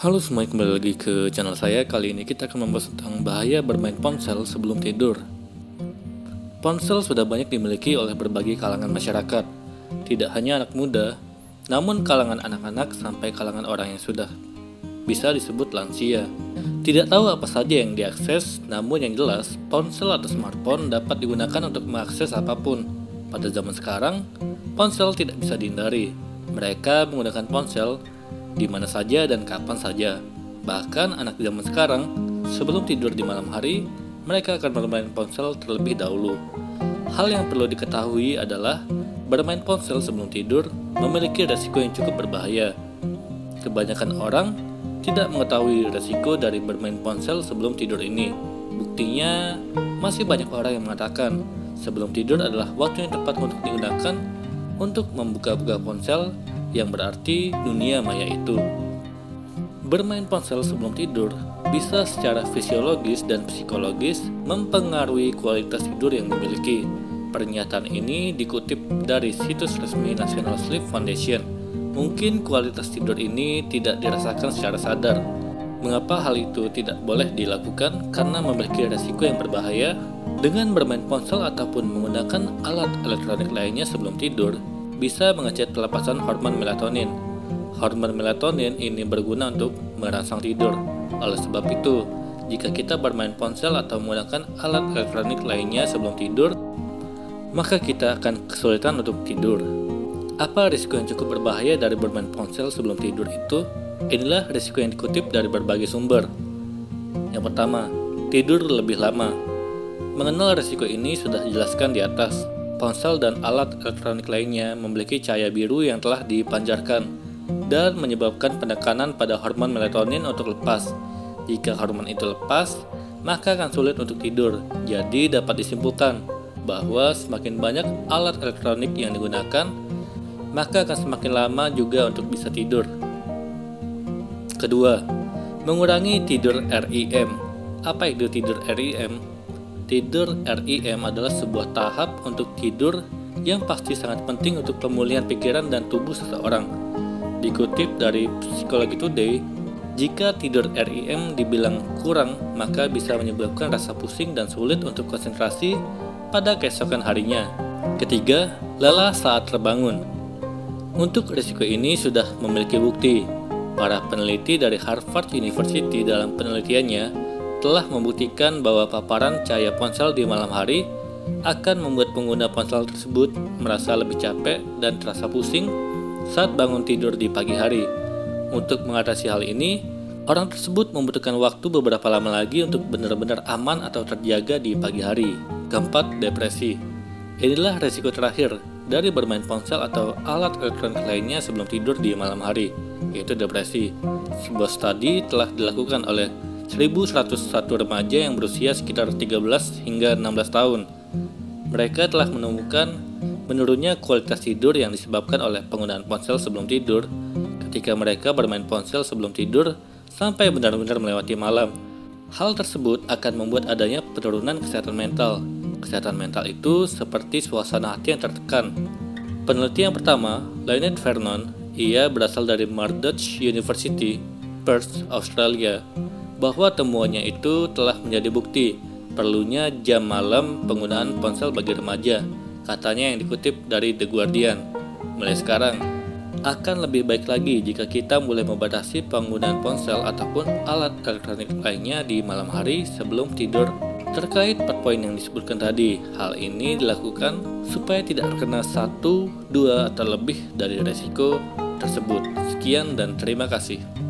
Halo semua, kembali lagi ke channel saya. Kali ini kita akan membahas tentang bahaya bermain ponsel sebelum tidur. Ponsel sudah banyak dimiliki oleh berbagai kalangan masyarakat, tidak hanya anak muda, namun kalangan anak-anak sampai kalangan orang yang sudah bisa disebut lansia. Tidak tahu apa saja yang diakses, namun yang jelas ponsel atau smartphone dapat digunakan untuk mengakses apa pun. Pada zaman sekarang, ponsel tidak bisa dihindari. Mereka menggunakan ponsel di mana saja dan kapan saja. Bahkan anak zaman sekarang, sebelum tidur di malam hari, mereka akan bermain ponsel terlebih dahulu. Hal yang perlu diketahui adalah bermain ponsel sebelum tidur memiliki resiko yang cukup berbahaya. Kebanyakan orang tidak mengetahui resiko dari bermain ponsel sebelum tidur ini. Buktinya, masih banyak orang yang mengatakan sebelum tidur adalah waktu yang tepat untuk digunakan untuk membuka-buka ponsel yang berarti dunia maya itu. Bermain ponsel sebelum tidur bisa secara fisiologis dan psikologis mempengaruhi kualitas tidur yang dimiliki. Pernyataan ini dikutip dari situs resmi National Sleep Foundation. Mungkin kualitas tidur ini tidak dirasakan secara sadar. Mengapa hal itu tidak boleh dilakukan? Karena memiliki resiko yang berbahaya. Dengan bermain ponsel ataupun menggunakan alat elektronik lainnya sebelum tidur, bisa mengecek pelepasan hormon melatonin. Hormon melatonin ini berguna untuk merangsang tidur. Oleh sebab itu, jika kita bermain ponsel atau menggunakan alat elektronik lainnya sebelum tidur, maka kita akan kesulitan untuk tidur. Apa risiko yang cukup berbahaya dari bermain ponsel sebelum tidur itu? Inilah risiko yang dikutip dari berbagai sumber. Yang pertama, tidur lebih lama. Mengenal risiko ini sudah dijelaskan di atas. Ponsel dan alat elektronik lainnya memiliki cahaya biru yang telah dipancarkan dan menyebabkan penekanan pada hormon melatonin untuk lepas. Jika hormon itu lepas, maka akan sulit untuk tidur. Jadi dapat disimpulkan bahwa semakin banyak alat elektronik yang digunakan, maka akan semakin lama juga untuk bisa tidur. Kedua, mengurangi tidur REM. Apa itu tidur REM? Tidur REM adalah sebuah tahap untuk tidur yang pasti sangat penting untuk pemulihan pikiran dan tubuh seseorang. Dikutip dari Psikologi Today, jika tidur REM dibilang kurang, maka bisa menyebabkan rasa pusing dan sulit untuk konsentrasi pada keesokan harinya. Ketiga, lelah saat terbangun. Untuk risiko ini sudah memiliki bukti. Para peneliti dari Harvard University dalam penelitiannya telah membuktikan bahwa paparan cahaya ponsel di malam hari akan membuat pengguna ponsel tersebut merasa lebih capek dan terasa pusing saat bangun tidur di pagi hari. Untuk mengatasi hal ini, orang tersebut membutuhkan waktu beberapa lama lagi untuk benar-benar aman atau terjaga di pagi hari. Keempat, depresi. Inilah resiko terakhir dari bermain ponsel atau alat elektronik lainnya sebelum tidur di malam hari, yaitu depresi. Sebuah studi telah dilakukan oleh 1101 remaja yang berusia sekitar 13 hingga 16 tahun. Mereka telah menemukan menurunnya kualitas tidur yang disebabkan oleh penggunaan ponsel sebelum tidur ketika mereka bermain ponsel sebelum tidur sampai benar-benar melewati malam. Hal tersebut akan membuat adanya penurunan kesehatan mental. Kesehatan mental itu seperti suasana hati yang tertekan. Peneliti yang pertama, Lynette Vernon, ia berasal dari Murdoch University, Perth, Australia bahwa temuannya itu telah menjadi bukti perlunya jam malam penggunaan ponsel bagi remaja, katanya yang dikutip dari The Guardian. Mulai sekarang, akan lebih baik lagi jika kita mulai membatasi penggunaan ponsel ataupun alat elektronik lainnya di malam hari sebelum tidur. Terkait empat poin yang disebutkan tadi, hal ini dilakukan supaya tidak terkena satu, dua, atau lebih dari resiko tersebut. Sekian dan terima kasih.